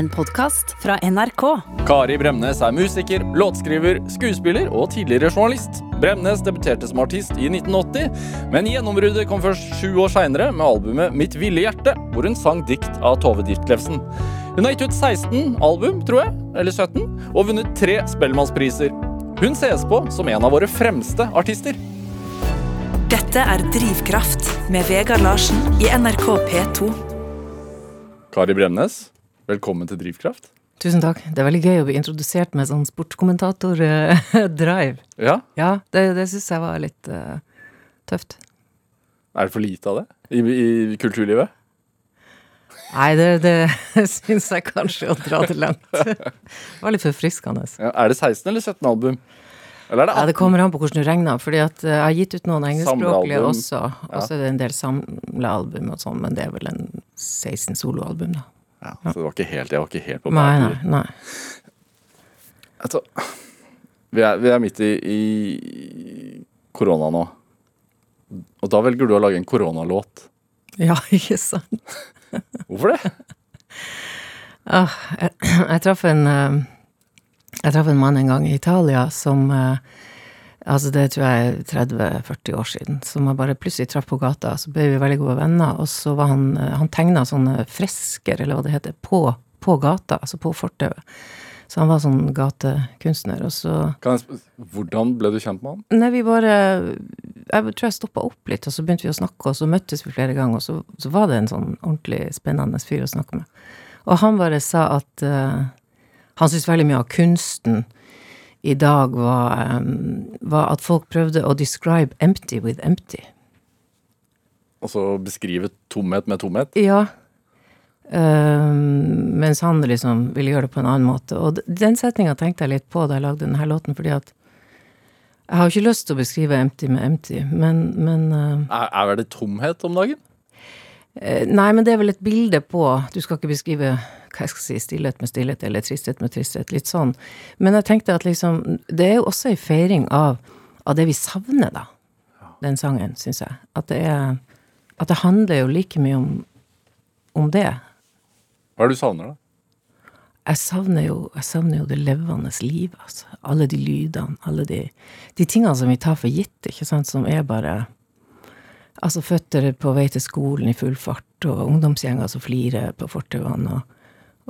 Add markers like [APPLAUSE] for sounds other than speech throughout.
En podkast fra NRK. Kari Bremnes er musiker, låtskriver, skuespiller og tidligere journalist. Bremnes debuterte som artist i 1980, men gjennombruddet kom først sju år seinere med albumet Mitt ville hjerte, hvor hun sang dikt av Tove Ditlevsen. Hun har gitt ut 16 album, tror jeg, eller 17, og vunnet tre Spellemannspriser. Hun ses på som en av våre fremste artister. Dette er Drivkraft med Vegard Larsen i NRK P2. Kari Bremnes, velkommen til Drivkraft. Tusen takk. Det er veldig gøy å bli introdusert med sånn sportskommentator-drive. Ja, ja, det, det syns jeg var litt uh, tøft. Er det for lite av det i, i kulturlivet? Nei, det, det [LAUGHS] syns jeg kanskje å dra det langt. [LAUGHS] Det var litt forfriskende. Ja, er det 16 eller 17 album? Eller er det Ja, det kommer an på hvordan du regner, fordi at eh, jeg har gitt ut noen engelskspråklige også. Og så er det en del samlealbum og sånn, men det er vel en 16 soloalbum, da. Ja, så det var ikke helt, jeg var ikke helt på Nei, banen. nei, nei. Altså, vi er, vi er midt i, i korona nå. Og da velger du å lage en koronalåt. Ja, [LAUGHS] ikke sant? Hvorfor det? Ah, jeg, jeg traff en eh, Jeg traff en mann en gang i Italia som eh, Altså, det tror jeg er 30-40 år siden. Som jeg bare plutselig traff på gata. Så ble vi veldig gode venner. Og så var han eh, Han tegna sånne fresker, eller hva det heter, på, på gata. Altså på fortauet. Så han var sånn gatekunstner. Og så Kan jeg Hvordan ble du kjent med han? Nei, vi bare Jeg tror jeg stoppa opp litt, og så begynte vi å snakke, og så møttes vi flere ganger, og så, så var det en sånn ordentlig spennende fyr å snakke med. Og han bare sa at uh, han syntes veldig mye av kunsten i dag var, um, var at folk prøvde å describe empty with empty. Altså beskrive tomhet med tomhet? Ja. Um, mens han liksom ville gjøre det på en annen måte. Og den setninga tenkte jeg litt på da jeg lagde denne låten, fordi at jeg har jo ikke lyst til å beskrive empty med empty, men, men uh, Er, er det tomhet om dagen? Eh, Nei, men det er vel et bilde på Du skal ikke beskrive hva jeg skal si, stillhet med stillhet, eller tristhet med tristhet. Litt sånn. Men jeg tenkte at liksom Det er jo også ei feiring av, av det vi savner, da. Den sangen, syns jeg. At det er At det handler jo like mye om, om det. Hva er det du savner, da? Jeg savner jo, jeg savner jo det levende livet, altså. Alle de lydene, alle de, de tingene som vi tar for gitt, ikke sant, som er bare Altså føtter på vei til skolen i full fart, og ungdomsgjenger som flirer på fortauene, og,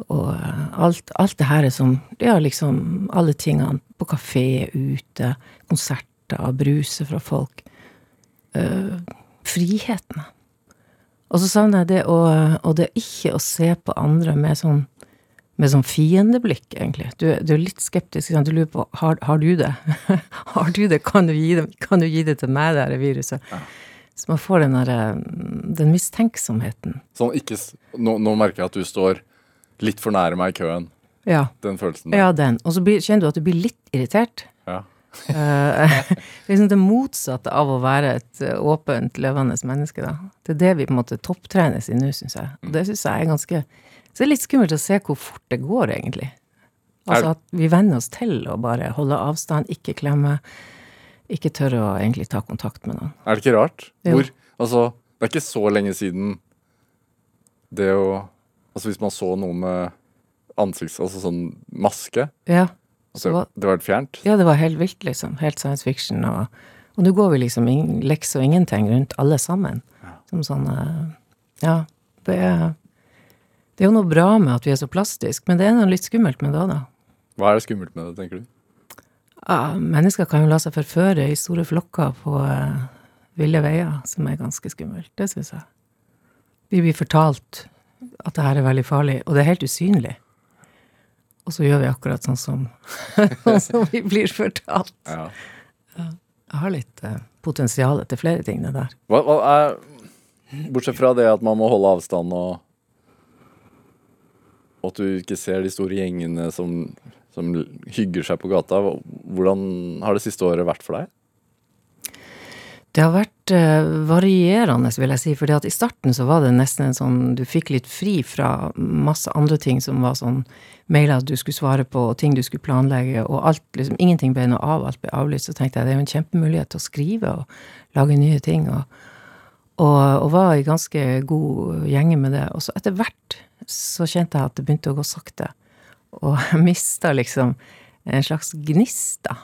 og eh, alt, alt det her er som Ja, liksom alle tingene på kafé, ute, konserter, bruse fra folk. Uh, friheten. Og så savner jeg det å Og det ikke å se på andre med sånn med sånn fiendeblikk, egentlig. Du, du er litt skeptisk. sant? Du lurer på har, har du det. [LAUGHS] har du det? Kan du gi det, kan du gi det til meg, det her viruset? Så man får den der, Den mistenksomheten. Sånn ikke nå, nå merker jeg at du står litt for nære meg i køen. Ja. Den følelsen der. Ja, den. Og så kjenner du at du blir litt irritert. Ja. [LAUGHS] Eh, [LAUGHS] liksom det motsatte av å være et eh, åpent, levende menneske, da. Det er det vi på en måte topptrenes i nå, syns jeg. Og det syns jeg er ganske Så det er litt skummelt å se hvor fort det går, egentlig. Altså at vi venner oss til å bare holde avstand, ikke klemme, ikke tørre å egentlig ta kontakt med noen. Er det ikke rart? Hvor, altså, det er ikke så lenge siden det å Altså hvis man så noe med ansikts... Altså sånn maske. Ja. Altså, Så hva- det var helt fjernt. Ja, det var helt vilt, liksom. Helt science fiction. Og, og nå går vi liksom in, leks og ingenting rundt alle sammen. Som sånn eh, Ja, det er Det er jo noe bra med at vi er så plastiske, men det er noe litt skummelt med det òg, da. Hva er det skummelt med det, tenker du? Ja, mennesker kan jo la seg forføre i store flokker på uh, ville veier, som er ganske skummelt. Det syns jeg. Vi blir fortalt at det her er veldig farlig, og det er helt usynlig. Og så gjør vi akkurat sånn som, [LAUGHS] sånn som vi blir fortalt. Ja. Jeg har litt eh, potensial til flere ting, det der. Hva, hva er Bortsett fra det at man må holde avstand og og at du ikke ser de store gjengene som, som hygger seg på gata. Hvordan har det siste året vært for deg? Det har vært eh, varierende, vil jeg si. fordi at i starten så var det nesten en sånn Du fikk litt fri fra masse andre ting som var sånn mailer du skulle svare på, og ting du skulle planlegge, og alt liksom Ingenting ble noe av, alt ble avlyst. Så tenkte jeg det er jo en kjempemulighet til å skrive og lage nye ting. Og, og, og var i ganske god gjenge med det. Og så etter hvert så kjente jeg at det begynte å gå sakte. Og [LAUGHS] jeg mista liksom en slags gnist, da.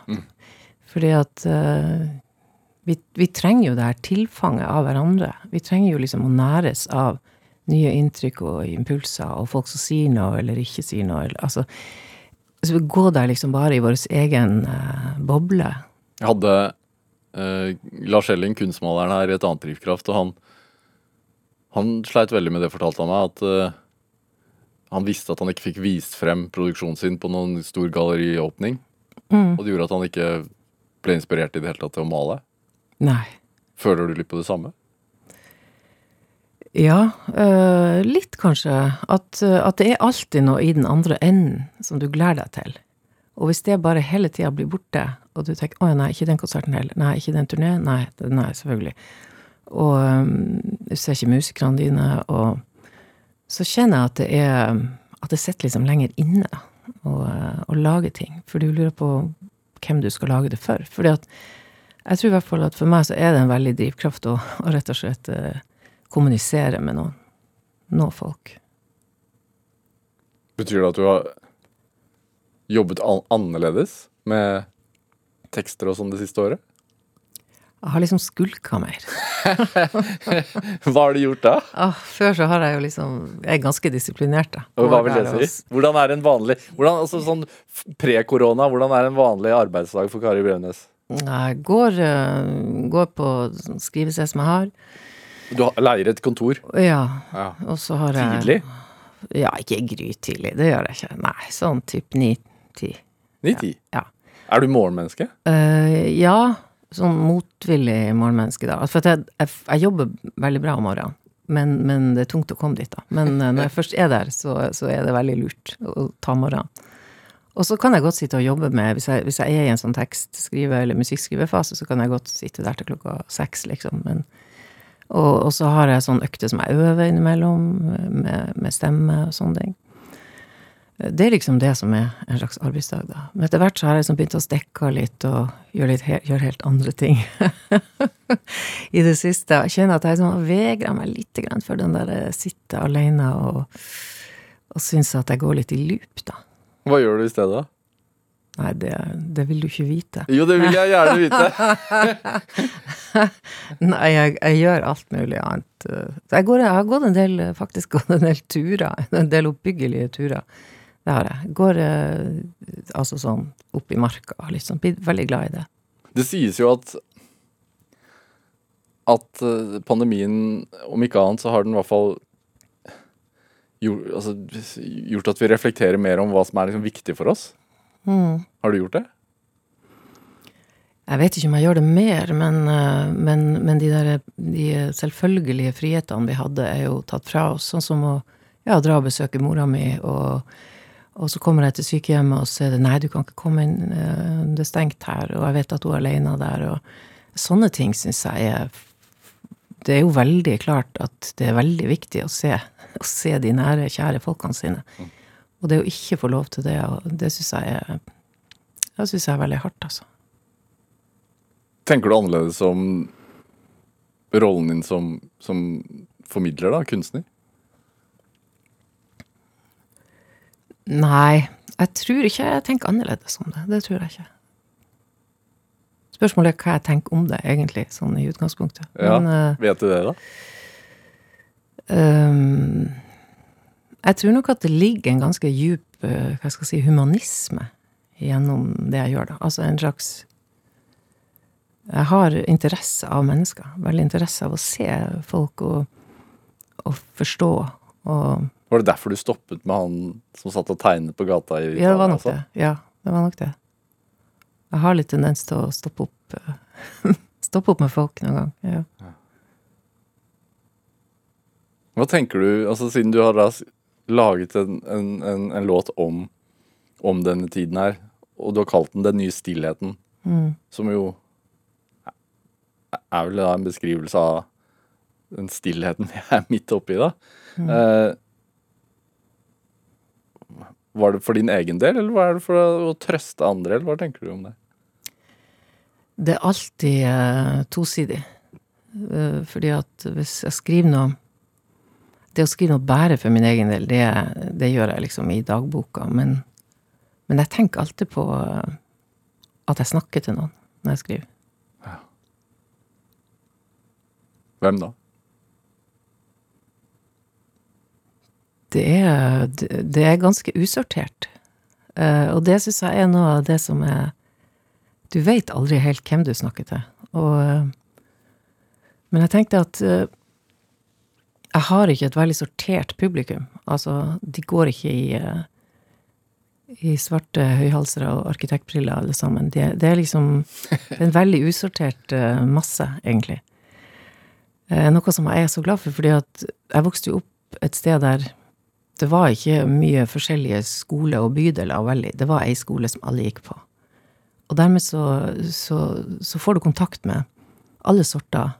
Fordi at eh, vi, vi trenger jo det her tilfanget av hverandre. Vi trenger jo liksom å næres av nye inntrykk og impulser, og folk som sier noe eller ikke sier noe. Altså, så vi går der liksom bare i vår egen eh, boble. Jeg hadde eh, Lars Elling, kunstmaleren her, i et annet drivkraft, og han han sleit veldig med det, fortalte han meg, at eh, han visste at han ikke fikk vist frem produksjonen sin på noen stor galleriåpning. Og det gjorde at han ikke ble inspirert i det hele tatt til å male. Nei. Føler du litt på det samme? Ja, øh, litt kanskje. At, øh, at det er alltid noe i den andre enden som du gleder deg til. Og hvis det bare hele tida blir borte, og du tenker 'Å nei, ikke den konserten heller', 'Nei, ikke den turneen', nei, nei, selvfølgelig. Og øh, du ser ikke musikerne dine, og så kjenner jeg at det er At det sitter liksom lenger inne, å lage ting. For du lurer på hvem du skal lage det for. Fordi at jeg tror i hvert fall at for meg så er det en veldig drivkraft å, å rett og slett eh, kommunisere med noen. Nå folk. Betyr det at du har jobbet annerledes med tekster og sånn det siste året? Jeg har liksom skulka mer. [LAUGHS] Hva har du gjort da? Ah, før så har jeg jo liksom Jeg er ganske disiplinert, da. Og hva vil det si? Hvordan er en vanlig hvordan, altså sånn Pre-korona, hvordan er en vanlig arbeidsdag for Kari Bremnes? Jeg går, eh, går på skrivested som jeg har. Du har- leier et kontor. Ja. Ja. Og så har jeg Tidlig? Ja, ikke grytidlig. Det gjør jeg ikke. Nei, sånn typ ni-ti. Ni-ti. Ja. Er du morgenmenneske? Uh, ja, sånn motvillig morgenmenneske, da. For jeg, jeg, jeg jobber veldig bra om morgenen. Men, men det er tungt å komme dit, da. Men eh, når jeg først er der, så, så er det veldig lurt å ta morgenen. Og så kan jeg godt sitte og jobbe med Hvis jeg, hvis jeg er i en sånn tekstskrive- eller musikkskrivefase, så kan jeg godt sitte der til klokka seks, liksom. Men, og, og så har jeg sånn økte som jeg øver innimellom, med, med stemme og sånne ting. Det er liksom det som er en slags arbeidsdag, da. Men etter hvert så har jeg liksom begynt å stikke av litt og gjøre, litt, gjøre helt andre ting. [LAUGHS] I det siste. Jeg kjenner at jeg sånn vegrer meg litt for den der eh, sitte alene og, og syns at jeg går litt i loop, da. Hva gjør du i stedet? da? Nei, det, det vil du ikke vite. Jo, det vil jeg gjerne vite. [LAUGHS] Nei, jeg, jeg gjør alt mulig annet. Jeg, går, jeg har gått en del, faktisk gått en del turer. En del oppbyggelige turer. Det har jeg. Går eh, altså sånn opp i marka, liksom. Blir veldig glad i det. Det sies jo at at eh, pandemien, om ikke annet, så har den i hvert fall gjort, altså, gjort at vi reflekterer mer om hva som er liksom viktig for oss. Har du gjort det? Jeg vet ikke om jeg gjør det mer, men, eh, men, men de der de selvfølgelige frihetene vi hadde, er jo tatt fra oss. Sånn som å ja, dra og besøke mora mi, og, og så kommer jeg til sykehjemmet, og så er det nei, du kan ikke komme inn, eh, det er stengt her, og jeg vet at hun er alene der, og sånne ting syns jeg er Det er jo veldig klart at det er veldig viktig å se, å se de nære, kjære folkene sine. Og det å ikke få lov til det, det syns jeg er Det syns jeg er veldig hardt, altså. Tenker du annerledes om rollen din som, som formidler, da? Kunstner? Nei, jeg tror ikke jeg tenker annerledes om det. Det tror jeg ikke. Spørsmålet er hva jeg tenker om det, egentlig, sånn i utgangspunktet. Ja, Men eh, Vet du det, da? Ehm, jeg tror nok at det ligger en ganske djup eh, hva skal jeg si, humanisme gjennom det jeg gjør, da. Altså en slags Jeg har interesse av mennesker. Veldig interesse av å se folk og, og forstå. Og Var det derfor du stoppet med han som satt og tegnet på gata i Ja, det var nok altså? det. Ja, det var nok det. Jeg har litt tendens til å stoppe opp eh, [LAUGHS] Stoppe opp med folk noen gang. Ja. Hva tenker du, altså siden du har da laget en, en, en, en låt om, om denne tiden her, og du har kalt den Den nye stillheten, Mm. som jo er vel da en beskrivelse av den stillheten [LAUGHS] vi er midt oppi, da. Mm. Eh, var det for din egen del, eller var det for å, å trøste andre, eller hva tenker du om det? Det er alltid eh, tosidig. Eh, fordi at hvis jeg skriver noe Det å skrive noe bare for min egen del, det, det gjør jeg liksom i dagboka. Men, men jeg tenker alltid på eh, at jeg snakker til noen når jeg skriver. Hvem da? Det er, det er ganske usortert. Eh, og det syns jeg er noe av det som er Du veit aldri helt hvem du snakker til. Og, eh, men jeg tenkte at jeg har ikke et veldig sortert publikum. Altså, de går ikke i eh, i svarte høyhalsere og arkitektbriller, alle sammen. Det, det er liksom [LAUGHS] en veldig usortert eh, masse, egentlig. Eh, noe som jeg er så glad for, fordi at jeg vokste jo opp et sted der det var ikke mye forskjellige skoler og bydeler, veldig. Det var ei skole som alle gikk på. Og dermed så, så, så får du kontakt med alle sorter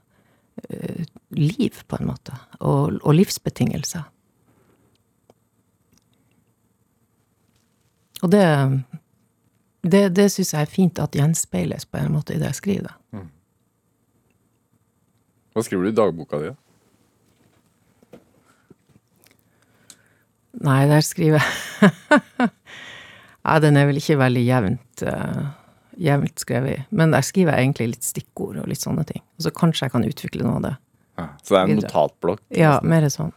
liv, på en måte, og, og livsbetingelser. Og det, det, det syns jeg er fint at gjenspeiles på en måte i det jeg skriver. Mm. Hva skriver du i dagboka di? Nei, der skriver jeg [LAUGHS] Nei, den er vel ikke veldig jevnt, eh, jevnt skrevet. Men der skriver jeg egentlig litt stikkord og litt sånne ting. Og så kanskje jeg kan utvikle noe av det. Ja. Så det er en notatblokk? Ja, mer sånn.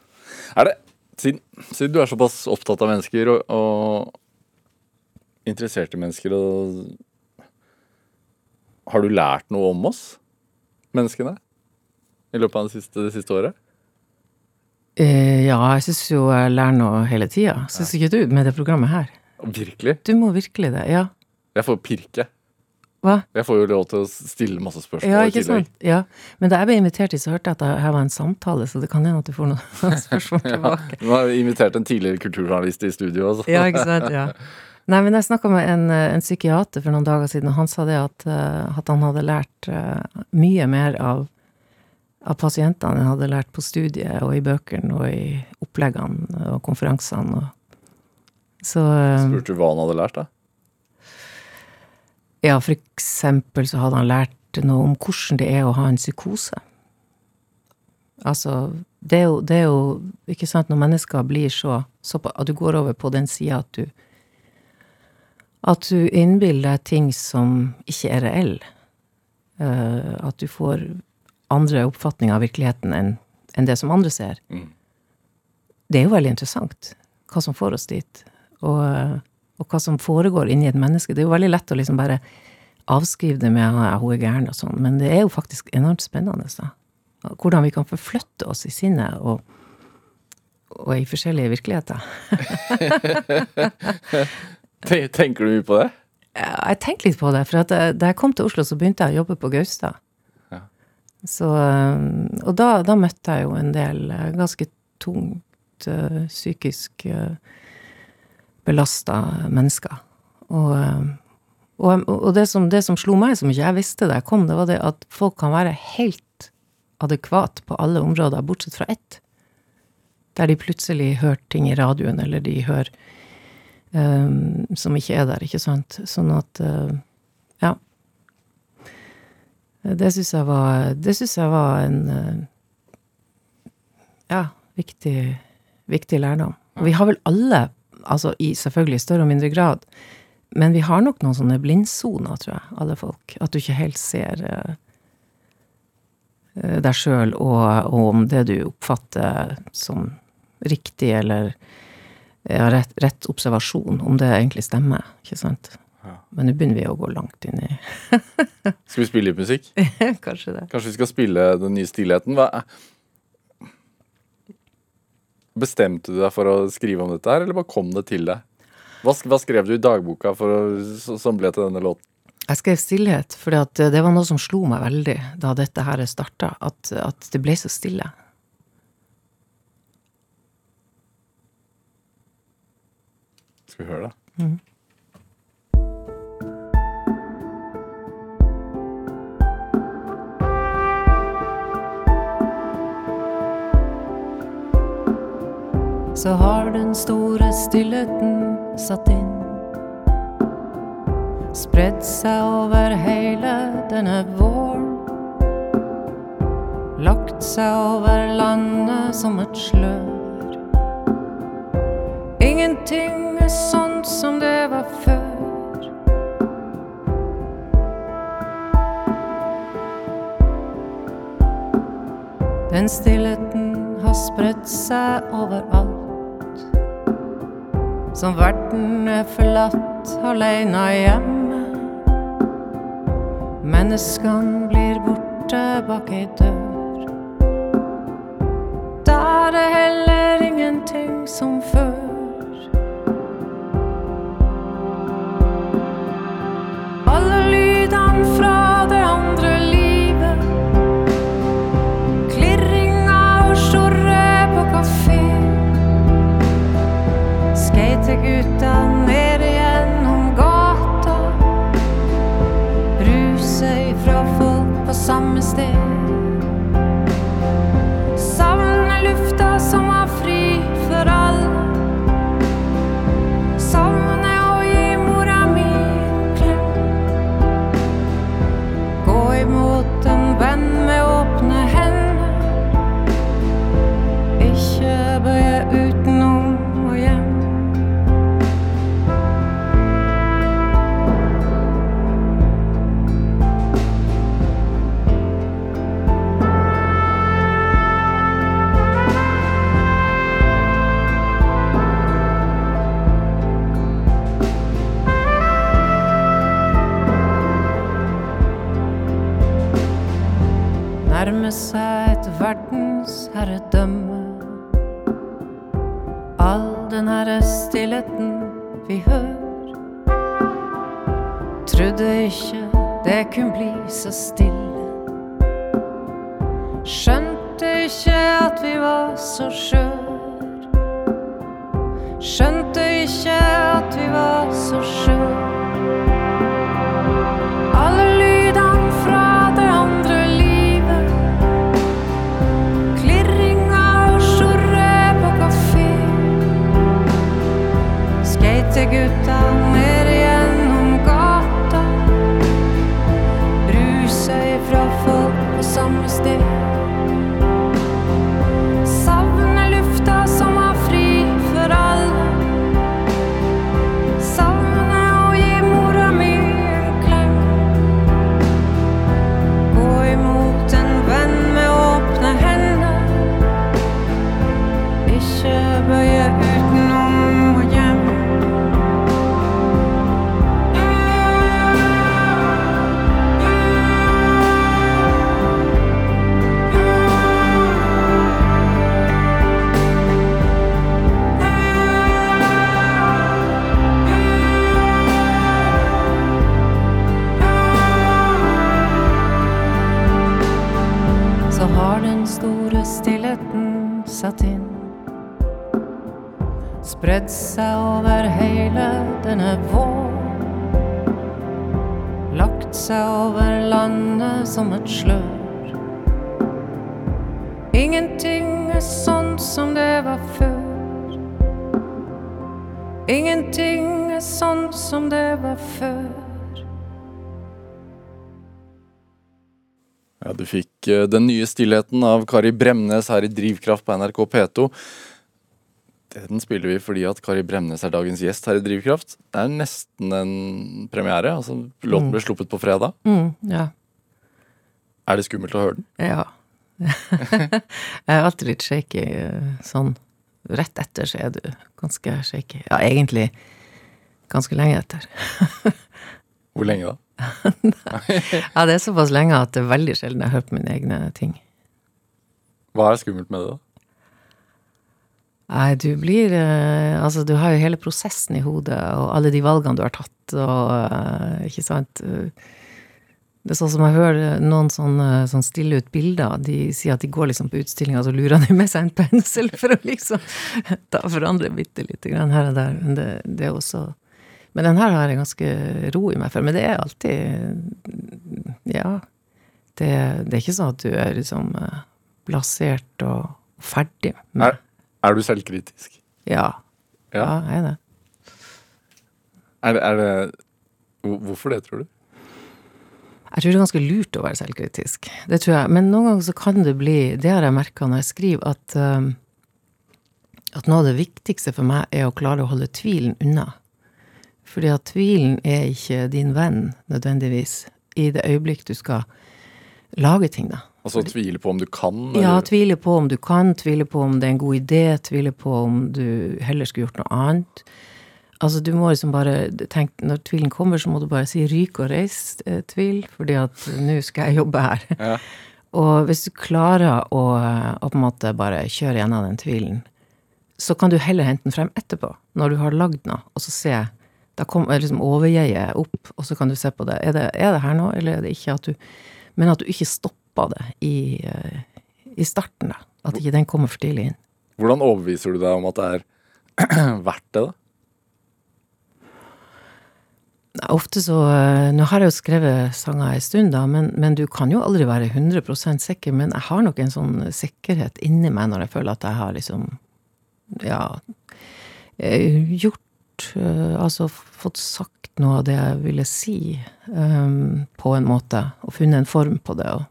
Er det, siden, siden du er såpass opptatt av mennesker og, og interesserte mennesker og Har du lært noe om oss, menneskene, i løpet av det siste, det siste året? Eh, ja, jeg syns jo jeg lærer noe hele tida. Syns ikke du med det programmet her? Virkelig? Du må virkelig det. Ja. Jeg får pirke. Hva? Jeg får jo lov til å stille masse spørsmål Ja, ikke sant? Ja. Men da jeg ble invitert hit, så hørte jeg at det her var en samtale, så det kan hende at du får noen [LAUGHS] [LAUGHS] spørsmål tilbake. Nå har vi invitert en tidligere kulturjournalist i studio. også. Ja, ikke sant? Ja. [LAUGHS] Nei, men jeg snakka med en, eh, en psykiater for noen dager siden, og han sa det at, eh, at han hadde lært eh, mye mer av, av pasientene enn han hadde lært på studiet og i bøkene og i oppleggene og konferansene. Og. Så Spurte du hva han hadde lært, da? Ja, for eksempel så hadde han lært noe om hvordan det er å ha en psykose. Altså, det er jo, det er jo ikke sant, når mennesker blir så, så At du går over på den sida at du At du innbiller deg ting som ikke er reelle. Uh, at du får andre oppfatninger av virkeligheten enn en det som andre ser. Mm. Det er jo veldig interessant hva som får oss dit. Og, eh, og hva som foregår inni et menneske. Det er jo veldig lett å liksom bare avskrive det med at hun er gæren og sånn, men det er jo faktisk enormt spennende. Da. Hvordan vi kan forflytte oss i sinnet og, og i forskjellige virkeligheter. [LAUGHS] Tenker du mye på det? Jeg tenkte litt på det, for eh, da jeg kom til Oslo, så begynte jeg å jobbe på Gaustad. Ja. Så, eh, og da, da møtte jeg jo en del eh, ganske tungt psykisk uh, belasta mennesker. Og, og, og det, som, det som slo meg, som ikke jeg visste da jeg kom, det var det at folk kan være helt adekvat på alle områder, bortsett fra ett. Der de plutselig hører ting i radioen, eller de hører um, som ikke er der, ikke sant. Sånn at uh, Ja. Det syns jeg var Det syns jeg var en uh, Ja, viktig, viktig lærdom. Og vi har vel alle, altså i selvfølgelig større og mindre grad, men vi har nok noen sånne blindsoner, tror jeg, alle folk. At du ikke helt ser uh, deg sjøl, og, og om det du oppfatter som riktig eller ja, rett, rett observasjon, om det egentlig stemmer. Ikke sant? Ja. Men nå begynner vi å gå langt inn i Skal vi spille litt musikk? [LAUGHS] Kanskje det. Kanskje vi skal spille Den nye stillheten? Hva Bestemte du deg for å skrive om dette her, eller bare kom det til deg? Hva, hva skrev du i dagboka for å, som ble til denne låten? Jeg skrev stillhet, for det var noe som slo meg veldig da dette her starta, at, at det ble så stille. Skal vi høre det? Så har den store stillheten satt inn. Spredd seg over hele denne våren. Lagt seg over landet som et slør. Ingenting er sånn som det var før. Den stillheten har spredt seg overalt. Som verden er forlatt aleine hjemme. Menneskene blir borte bak ei dør. Der er heller ingenting som før. Skategutta ned gjennom gata. Bruse ifra folk på samme sted. Ja, Du fikk eh, Den nye stillheten av Kari Bremnes her i Drivkraft på NRK P2. Den spiller vi fordi at Kari Bremnes er dagens gjest her i Drivkraft. Det er nesten en premiere. altså Låten ble sluppet på fredag. Mm, ja. Er det skummelt å høre den? Ja. [LAUGHS] jeg er alltid litt shaky eh, sånn. Rett etter så er du ganske shaky. Ja, egentlig ganske lenge etter. [LAUGHS] Hvor lenge da? [LAUGHS] Ja, det er såpass lenge at det er veldig sjelden jeg har hørt mine egne ting. Hva er skummelt med det? da? Nei, du blir eh, Altså, du har jo hele prosessen i hodet, og alle de valgene du har tatt, og eh, Ikke sant? Det er sånn som jeg hører noen sånn, eh, sånn stille ut bilder. De sier at de går liksom på utstillinga, så lurer de med seg en pensel for å liksom [LAUGHS] ta forandre bitte lite grann her og der. Men det, det er også Men den her har jeg ganske ro i meg for. Men det er alltid Ja. Det, det er ikke sånn at du er liksom eh, blasert og ferdig. med- Er, er du selvkritisk? ja. Ja. Ja, jeg er det. Er det, er det Hvorfor det, tror du? Jeg tror det er ganske lurt å være selvkritisk. Det tror jeg. Men noen ganger så kan det bli Det har jeg merka når jeg skriver, at um, at noe av det viktigste for meg er å klare å holde tvilen unna. Fordi at tvilen er ikke din venn, nødvendigvis, i det øyeblikk du skal lage ting, da. Altså tvile på om du kan? Ja, tvile på om du kan, tvile på om det er en god idé, tvile på om du heller skulle gjort noe annet. Altså, du må liksom bare tenke Når tvilen kommer, så må du bare si 'ryk og reis', eh, tvil, fordi at nå skal jeg jobbe her. [LAUGHS] Ja. Og hvis du klarer å, å på en måte bare kjøre gjennom den tvilen, så kan du heller hente den frem etterpå, når du har lagd noe, og så se Da kommer liksom overjeget opp, og så kan du se på det. Er det, er det her nå, eller er det ikke? At du, men at du ikke stopper det i, eh, i starten, da. At ikke den kommer for tidlig inn. Hvordan overbeviser du deg om at det er [CLEARS THROAT] verdt det, da? Ofte så eh, Nå har jeg jo skrevet sanger en stund, da, men, men du kan jo aldri være 100% sikker. Men jeg har nok en sånn sikkerhet inni meg når jeg føler at jeg har liksom Ja eh, gjort eh, Altså fått sagt noe av det jeg ville si, um, på en måte. Og funnet en form på det. Og,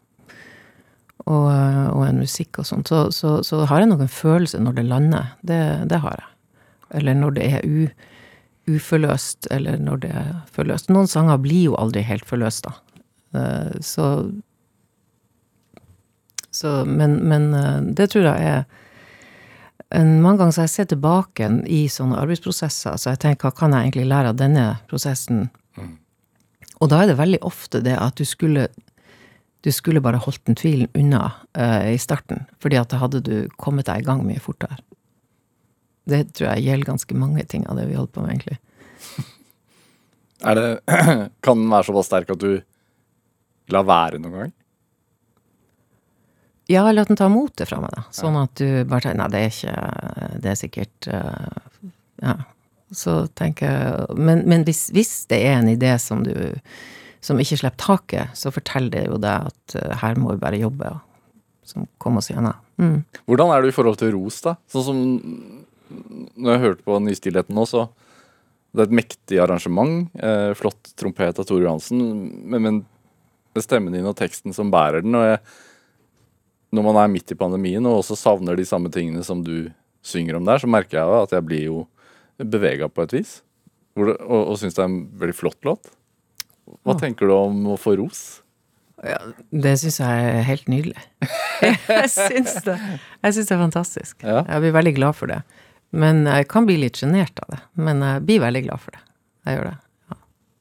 og, eh, og en musikk og sånt. Så, så, så har jeg nok en følelse når det lander. Det, det har jeg. Eller når det er u uforløst, eller når det er forløst. Noen sanger blir jo aldri helt forløst, da. Uh, Så, så Men, men det tror jeg er Mange ganger så har jeg sett tilbake i sånne arbeidsprosesser, så jeg tenker hva kan jeg egentlig lære av denne prosessen? Og da er det veldig ofte det at du skulle du skulle bare holdt den tvilen unna uh, i starten, fordi at da hadde du kommet deg i gang mye fortere. Det tror jeg gjelder ganske mange ting av det vi holder på med, egentlig. [LAUGHS] Er det, [CLEARS THROAT] kan den være såpass sterk at du lar være noen gang? Ja, eller at den tar motet fra meg, da. Sånn at du bare tenker nei, det er ikke Det er sikkert eh, Ja. Så tenker jeg Men, men hvis, hvis det er en idé som du som ikke slipper taket, så forteller det jo deg at eh, her må vi bare jobbe og som komme oss gjennom. Mm. Hvordan er du i forhold til ros, da? Sånn som når jeg hørte på Nystillheten nå, så Det er et mektig arrangement. Eh, flott trompet av Tore Johansen. Men, men stemmen din og teksten som bærer den. Og jeg, når man er midt i pandemien og også savner de samme tingene som du synger om der, så merker jeg at jeg blir jo bevega på et vis. Og og syns det er en veldig flott låt. Hva Ja. tenker du om å få ros? Ja, det syns jeg er helt nydelig. [LAUGHS] jeg syns det. Jeg syns det er fantastisk. Ja. Jeg blir veldig glad for det. Men jeg kan bli litt sjenert av det. Men jeg blir veldig glad for det. Jeg gjør det.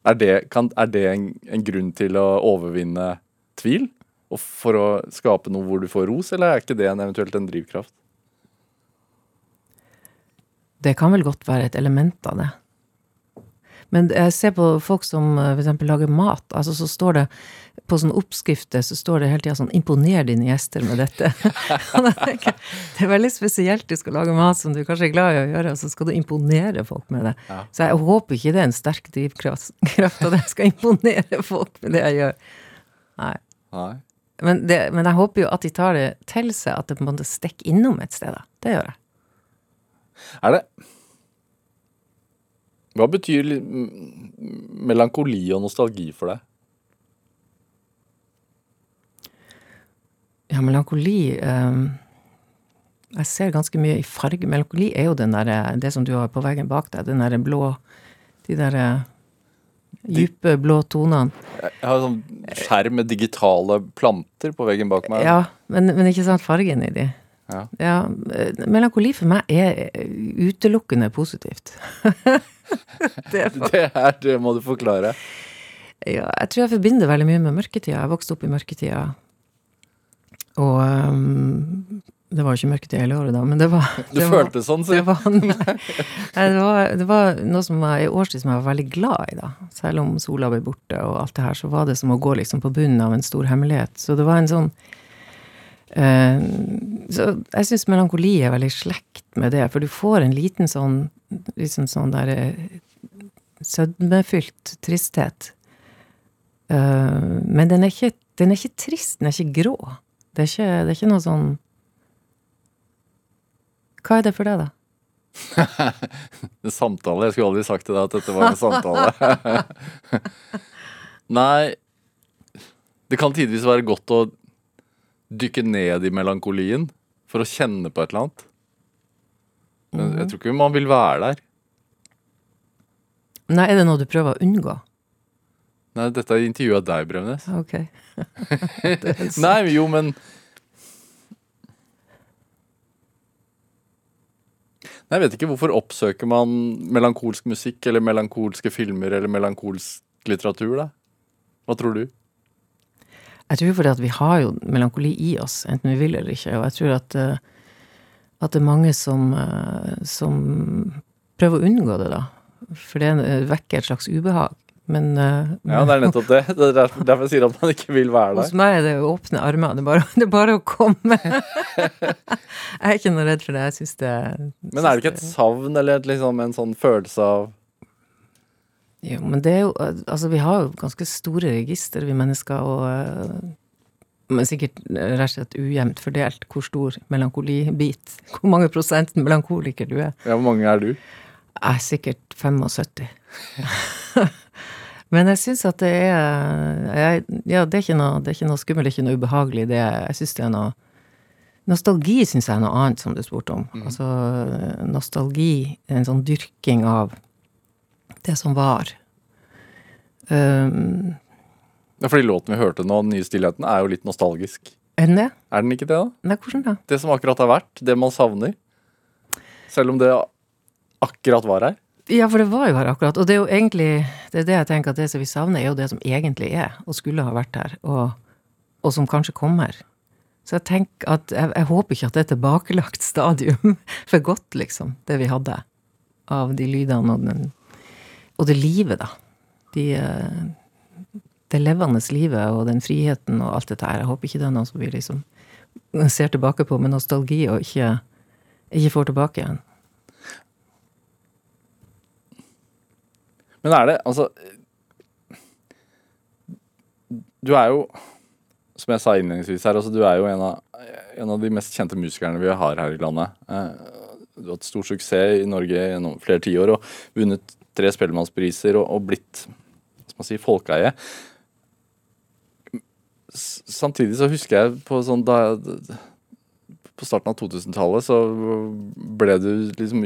Er det, kan, er det en, en grunn til å overvinne tvil? Og for å skape noe hvor du får ros, eller er ikke det en eventuelt en drivkraft? Det kan vel godt være et element av det. Men jeg ser på folk som f.eks. for eksempel lager mat, altså så står det på sånne oppskrifter så står det hele tida sånn 'imponer dine gjester med dette'. [LAUGHS] Det er veldig spesielt du skal lage mat som du kanskje er glad i å gjøre, og så skal du imponere folk med det. Ja. Så jeg håper ikke det er en sterk drivkraft [LAUGHS] at jeg skal imponere folk med det jeg gjør. Nei. Nei. Men, det, men jeg håper jo at de tar det til seg, at det på en måte stikker innom et sted. da. Det gjør jeg. Er det Hva betyr melankoli og nostalgi for deg? Ja, melankoli eh, Jeg ser ganske mye i farge. Melankoli er jo den der, det som du har på veggen bak deg. Den derre blå De derre dype blå tonene. Jeg har sånn skjerm med digitale planter på veggen bak meg. Ja, men, men ikke sant fargen i de. Ja. Ja, melankoli for meg er utelukkende positivt. [LAUGHS] det er Det, her det må du forklare. Ja, jeg tror jeg forbinder veldig mye med mørketida. Jeg vokste opp i mørketida. Og um, det var jo ikke mørketid hele året, da, men det var [LAUGHS] Du det var, følte sånn, sier det var, [LAUGHS] nei, det, var, det var noe som var i årstid som jeg var veldig glad i, da. Selv om sola ble borte og alt det her, så var det som å gå liksom på bunnen av en stor hemmelighet. Så det var en sånn eh, Så jeg syns melankoli er veldig i slekt med det, for du får en liten sånn liksom sånn der eh, sødmefylt tristhet. Eh, men den er, ikke, den er ikke trist, den er ikke grå. Det er ikke, det er ikke noe sånn Hva er det for deg, da? [LAUGHS] Samtale. Jeg skulle aldri sagt til deg at dette var en samtale. [LAUGHS] Nei Det kan tidvis være godt å dykke ned i melankolien for å kjenne på et eller annet. Men Jeg tror ikke man vil være der. Nei, er det noe du prøver å unngå? Nei, dette er intervjuet av deg, Bremnes. Ok. [LAUGHS] Nei, jo, men Jeg vet ikke hvorfor oppsøker man melankolsk musikk eller melankolske filmer eller melankolsk litteratur, da? Hva tror du? Jeg tror fordi at vi har jo melankoli i oss, enten vi vil eller ikke. Og jeg tror at, eh, at det er mange som, eh, som prøver å unngå det, da. For det eh, vekker et slags ubehag. Men, uh, Ja, det er nettopp det. Det er derfor derfor jeg sier at man ikke vil være der. hos meg er det jo åpne armer. Det er bare, [LAUGHS] det er bare å komme. [LAUGHS] jeg er ikke noe redd for det. Jeg syns det Men er det ikke et savn eller et, liksom, en sånn følelse av Jo, men det er jo Altså, vi har jo ganske store register, vi mennesker, og eh, Men sikkert eh, rett og slett ujevnt fordelt hvor stor melankolibit [LAUGHS] Hvor mange prosent melankoliker du er. Ja, hvor mange er du? Jeg er sikkert 75. Men jeg syns at det er jeg, Ja, det er, ikke noe, det er skummelt, det er ikke noe ubehagelig. Det, jeg syns det er noe Nostalgi syns jeg er noe annet, som du spurte om. Altså, nostalgi en sånn dyrking av det som var. Um, Ja, fordi låten vi hørte nå, 'Den nye stillheten', er jo litt nostalgisk. er den det? Er den ikke det, da? Nei, hvordan da? Det som akkurat har vært, det man savner. Selv om det akkurat var her. Ja, for det var jo her akkurat. Og det er jo egentlig Det er det jeg tenker at det som vi savner, er jo det som egentlig er, og skulle ha vært her, og, og som kanskje kommer. Så jeg tenker at jeg, jeg håper ikke at det er tilbakelagt [LAUGHS] stadium for godt, liksom, det vi hadde av de lydene og den Og det livet, da. De, eh, det levende livet og den friheten og alt dette her. Jeg håper ikke det er noe som vi liksom ser tilbake på med nostalgi og ikke, ikke får tilbake igjen. Men er det altså Du er jo, som jeg sa innledningsvis her, altså, du er jo en av, en av de mest kjente musikerne vi har her i landet. Eh, Du har hatt stor suksess i Norge gjennom flere tiår og vunnet tre Spellemannspriser og, og blitt som man si, folkeeie. Samtidig så husker jeg på sånn da På starten av 2000-tallet så ble du liksom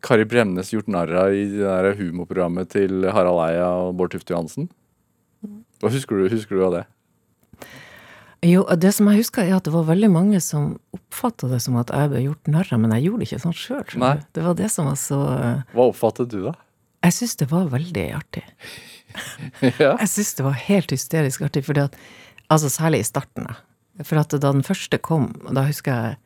Kari Bremnes gjort narr av i det der humorprogrammet til Harald Eia og Bård Tufte Johansen. Hva husker du, husker du av det? Jo, det som jeg husker, er at det var veldig mange som oppfatta det som at jeg ble gjort narr av, men jeg gjorde det ikke sånn sjøl. Det var det som var så eh, Hva oppfattet du, da? Jeg syns det var veldig artig. [LAUGHS] ja. Jeg syns det var helt hysterisk artig, fordi at Altså særlig i starten, da. For at da den første kom, da husker jeg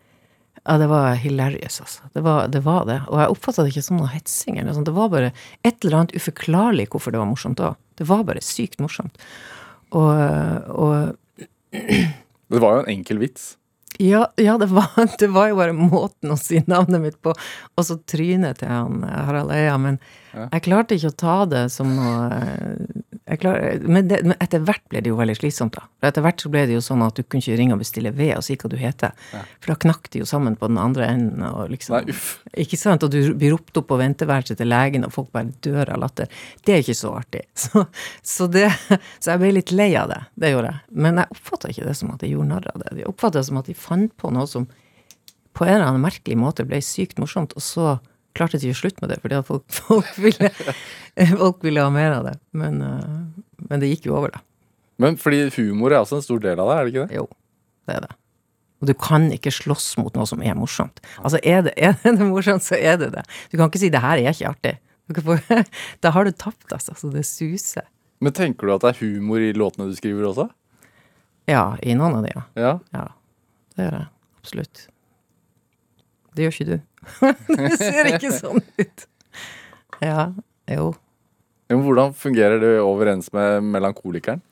Ja, det var hilarious, altså. Det var det. Var det. Og jeg oppfatta det ikke som noe hetsing eller noe sånt. Det var bare et eller annet uforklarlig hvorfor det var morsomt òg. Det var bare sykt morsomt. Og, og [CLEARS THROAT] Det var jo en enkel vits. Ja, ja det, var, [LAUGHS] det var jo bare måten å si navnet mitt på, og så trynet til han Harald Eia. Men jeg klarte ikke å ta det som noe eh, jeg klar, men, det, men etter hvert ble det jo veldig slitsomt, da. For etter hvert så ble det jo sånn at du kunne ikke ringe og bestille ved og si hva du heter. For da knakk de jo sammen på den andre enden. Og liksom, Nei. Ikke sant? Og du blir ropt opp på venteværelset til legen, og folk bare dør av latter. Det er ikke så artig. [LAUGHS] Så, så, det, så jeg ble litt lei av det. Det gjorde jeg. Men jeg oppfatta ikke det som at jeg gjorde narr av det. Jeg oppfatta det som at de fant på noe som på en eller annen merkelig måte ble sykt morsomt, og så klarte ikke å slutte med det, fordi at folk, [LAUGHS] folk, ville, folk ville ha mer av det. Men, eh, men det gikk jo over, da. Men fordi humor er også en stor del av det, er det ikke det? Jo, det er det. Og du kan ikke slåss mot noe som er morsomt. Altså, er det, er det morsomt, så er det det. Du kan ikke si 'det her er ikke artig'. Få- [LAUGHS] Da har du tapt, altså. Så det suser. Men tenker du at det er humor i låtene du skriver også? Ja, i noen av de, ja. Ja. Ja, det gjør jeg. Absolutt. Det gjør ikke du. [LAUGHS] det ser ikke sånn ut. Ja, jo. Men hvordan fungerer det overens med melankolikeren?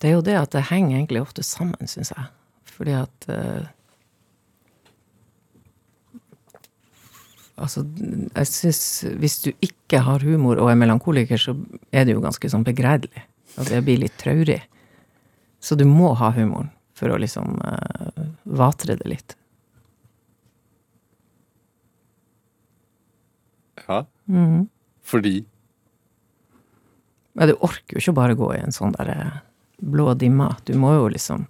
Det er jo det at det henger egentlig ofte sammen, syns jeg. Fordi at eh, Altså, jeg syns hvis du ikke har humor og er melankoliker, så er det jo ganske sånn begredelig. Og det blir litt traurig. Så du må ha humoren for å liksom eh, vatre det litt. Ja. Mm. Fordi Men du orker jo ikke bare gå i en sånn der eh, blå dimma. Du må jo liksom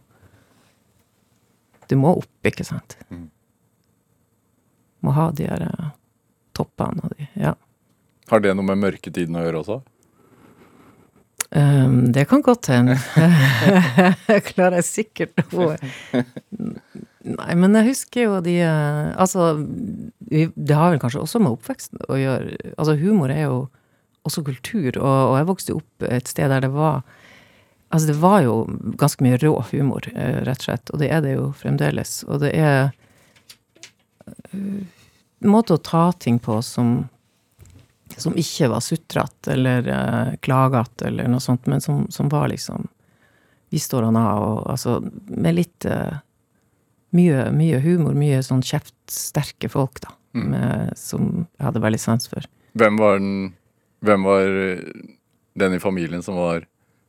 Du må opp, ikke sant? Må ha de her eh, toppene og de Ja. Har det noe med mørketiden å gjøre også? Um, det kan godt hende. [LAUGHS] [LAUGHS] Klarer jeg sikkert å [LAUGHS] Nei, men jeg husker jo de eh, Altså, det har vel kanskje også med oppveksten å gjøre. Altså, humor er jo også kultur, og, og jeg vokste opp et sted der det var Altså, det var jo ganske mye rå humor, eh, rett og slett, og det er det jo fremdeles. Og det er en måte å ta ting på som som ikke var sutrete eller uh, klagete eller noe sånt, men som, som var liksom Vi står han av, og altså Med litt uh, mye, mye, humor, mye sånn kjeftsterke folk, da. Mm. Med, som jeg hadde veldig sans for. Hvem var den Hvem var den i familien som var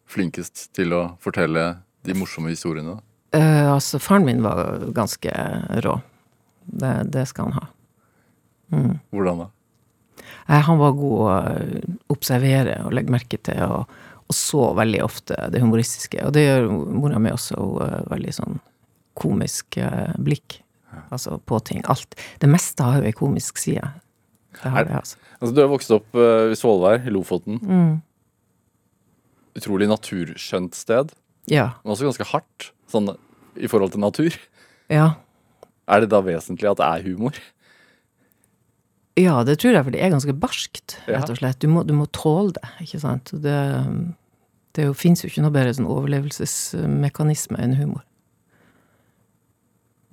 flinkest til å fortelle de morsomme historiene? Uh, altså, faren min var ganske rå. Det, det skal han ha. Mm. Hvordan da? Han var god å observere og legge merke til, og, og, så veldig ofte det humoristiske. Og det gjør mora mi også. Hun er veldig sånn komisk eh, blikk. Altså på ting. Alt. Det meste har jo ei komisk side. Det har det, altså. altså. Du har vokst opp uh, i Svolvær, i Lofoten. Mm. Utrolig naturskjønt sted. Ja. Men også ganske hardt, sånn i forhold til natur. Ja. Er det da vesentlig at det er humor? Ja, det tror jeg, for det er ganske barskt, rett og slett. Du må, du må tåle det, ikke sant. Det, det fins jo ikke noe bedre sånn overlevelsesmekanisme enn humor.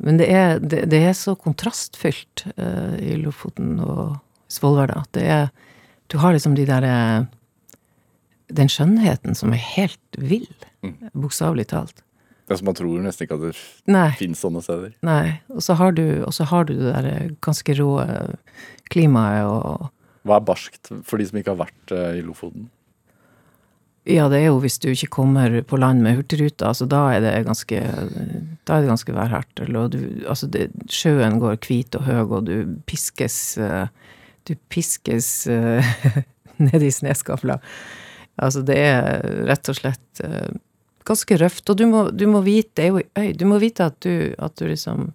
Men det er, det, det er så kontrastfylt uh, i Lofoten og Svolvær at det er Du har liksom de derre uh, Den skjønnheten som er helt vill, mm. bokstavelig talt. Det er som man tror nesten ikke at det fins sånne steder. Nei. Og så har du, har du det der eh, ganske rå klimaet og Hva er barskt for de som ikke har vært uh, i Lofoten? Ja, det er jo hvis du ikke kommer på land med Hurtigruta, altså da er det ganske Da ganske værhardt. Altså sjøen går hvit og høy, og du piskes uh, Du piskes uh, [LAUGHS] ned i sneskafla. Altså, det er rett og slett uh, ganske røft. Og du må, du må vite jo. Du må vite at du, at du liksom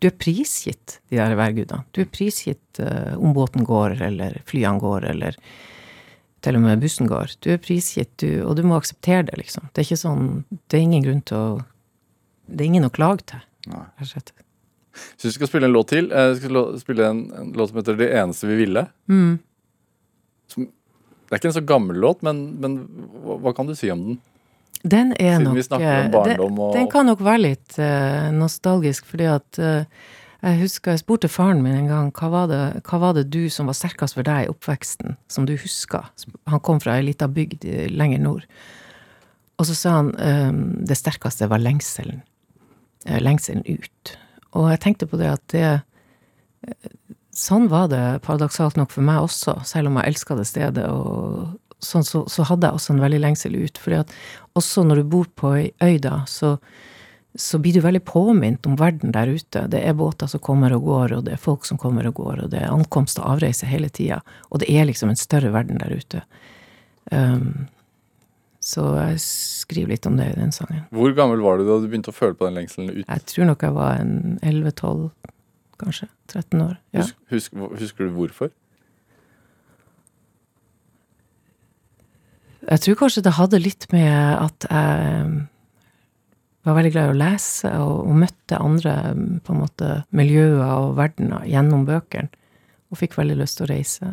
du er prisgitt de der værgudene. Du er prisgitt om båten går, eller flyene går, eller til og med bussen går. Du er prisgitt, du, og du må akseptere det, liksom. Det er ikke sånn Det er ingen grunn til å Det er ingen å klage til. Nei. Syns vi skal spille en låt til. Jeg skal spille en, en låt som heter 'Det eneste vi ville'. Mm. Som, det er ikke en så gammel låt, men, men hva, hva kan du si om den? Den er Siden nok vi snakker om barndom den, og Den kan nok være litt uh, nostalgisk, fordi at uh, jeg husker jeg spurte faren min en gang hva var, det, hva var det du som var sterkest for deg i oppveksten, som du husker? Han kom fra ei lita bygd lenger nord. Og så sa han um, det sterkeste var lengselen. Lengselen ut. Og jeg tenkte på det at det Sånn var det paradoksalt nok for meg også, selv om jeg elska det stedet og sånn, så, så, hadde jeg også en veldig lengsel ut. fordi at også når du bor på ei øy, da, så, så blir du veldig påminnet om verden der ute. Det er båter som kommer og går, og det er folk som kommer og går, og det er ankomst og avreise hele tida. Og det er liksom en større verden der ute. Um, så jeg skriver litt om det i den sangen. Hvor gammel var du da du begynte å føle på den lengselen ut? Jeg tror nok jeg var en 11-12, kanskje. 13 år. Ja. Husk, husk, husker du hvorfor? Jeg tror kanskje det hadde litt med at jeg var veldig glad i å lese og, og møtte andre på en måte miljøer og verdener gjennom bøkene, og fikk veldig lyst til å reise.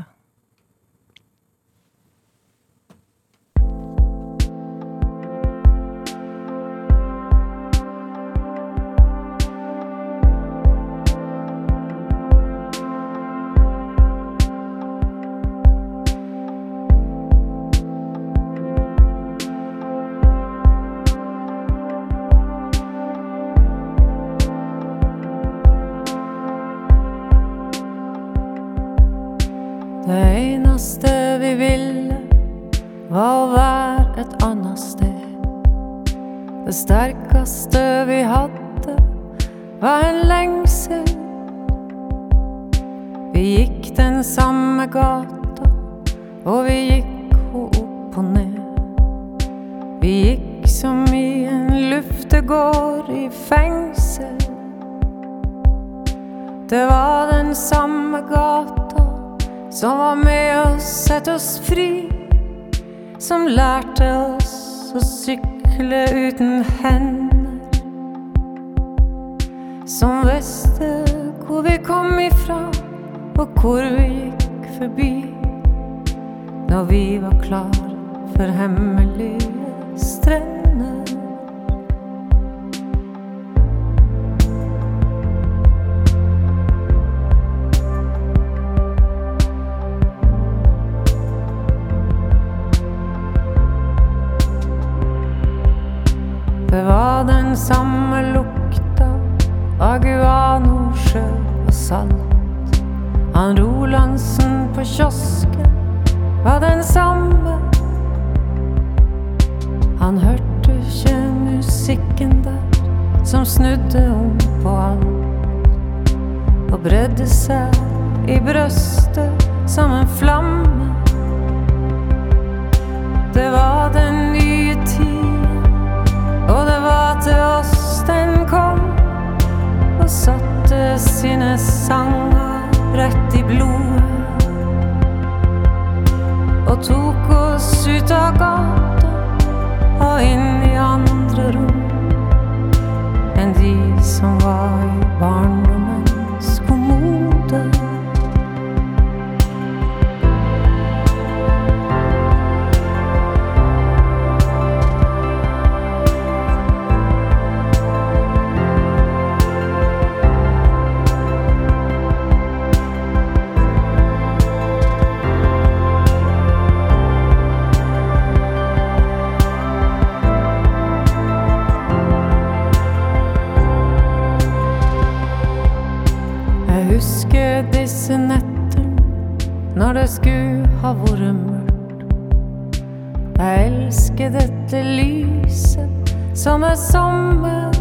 Som er sommer.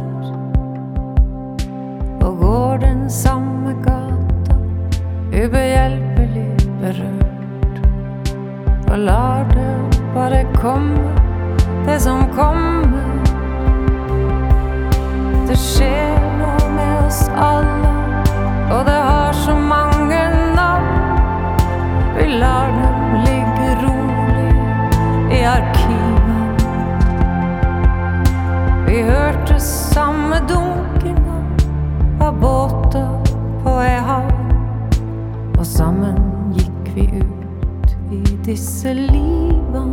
Og går den samme gata, ubehjelpelig berørt. Og lar det bare komme, det som kommer. Det skjer noe med oss alle. Og det har disse livene.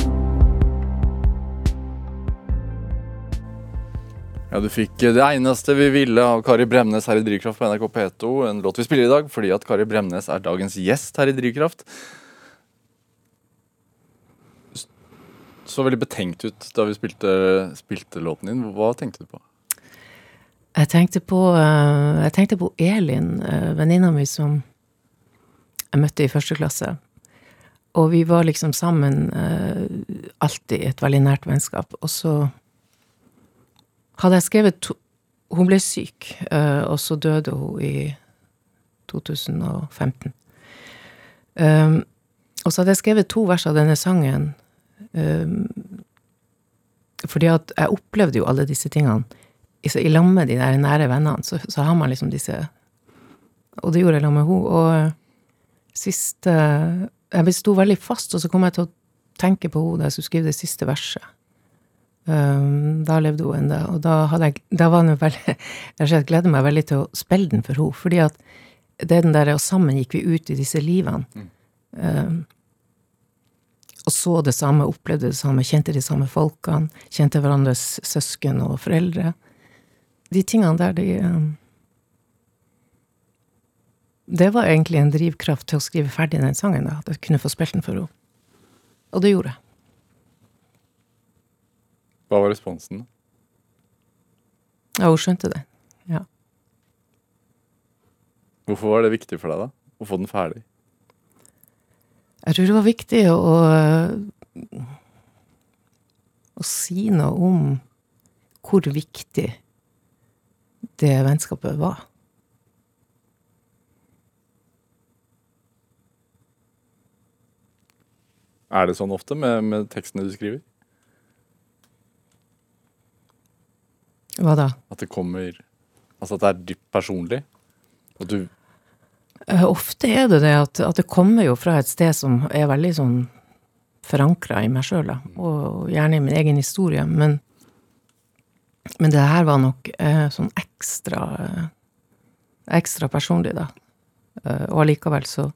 Ja, Du fikk Det eneste vi ville av Kari Bremnes her i Drivkraft på NRK P2. En låt vi spiller i dag fordi at Kari Bremnes er dagens gjest her i Drivkraft. Så veldig betenkt ut da vi spilte, spilte låten din. Hva tenkte du på? Jeg tenkte på, eh, jeg tenkte på Elin, uh, venninna mi som jeg møtte i første klasse. Og vi var liksom sammen eh, alltid et veldig nært vennskap. Og så hadde jeg skrevet to Hun ble syk, eh, og så døde hun i 2015. Um, og så hadde jeg skrevet to vers av denne sangen. Um, fordi at jeg opplevde jo alle disse tingene så- i lag med de der nære vennene. Så, så har man liksom disse Og det gjorde jeg sammen med henne. Og eh, siste Jeg sto veldig fast, og så kom jeg til å tenke på henne da jeg skulle skrive det siste verset. Um, da levde hun ennå, og da, jeg, da var det veldig [LAUGHS] Jeg gleder meg veldig til å spille den for henne, fordi at det er den der, og sammen gikk vi ut i disse livene. Um, og så det samme, opplevde det samme, kjente de samme folkene, kjente hverandres søsken og foreldre. De tingene der, de um, Det var egentlig en drivkraft til å skrive ferdig den sangen, at jeg kunne få spilt den for henne. Og det gjorde jeg. Hva var responsen? Ja, hun skjønte det. Ja. Hvorfor var det viktig for deg da? Å få den ferdig? Jeg tror det var viktig å, å, si noe om hvor viktig det vennskapet var. Er det sånn ofte med, med tekstene du skriver? Hva da? At det kommer Altså at det er dypt personlig? At du Eh, Ofte er det det at, at det kommer jo fra et sted som er veldig sånn forankra i meg sjøl, og gjerne i min egen historie. Men, men det her var nok eh, sånn ekstra eh, ekstra personlig, da. Eh, og allikevel så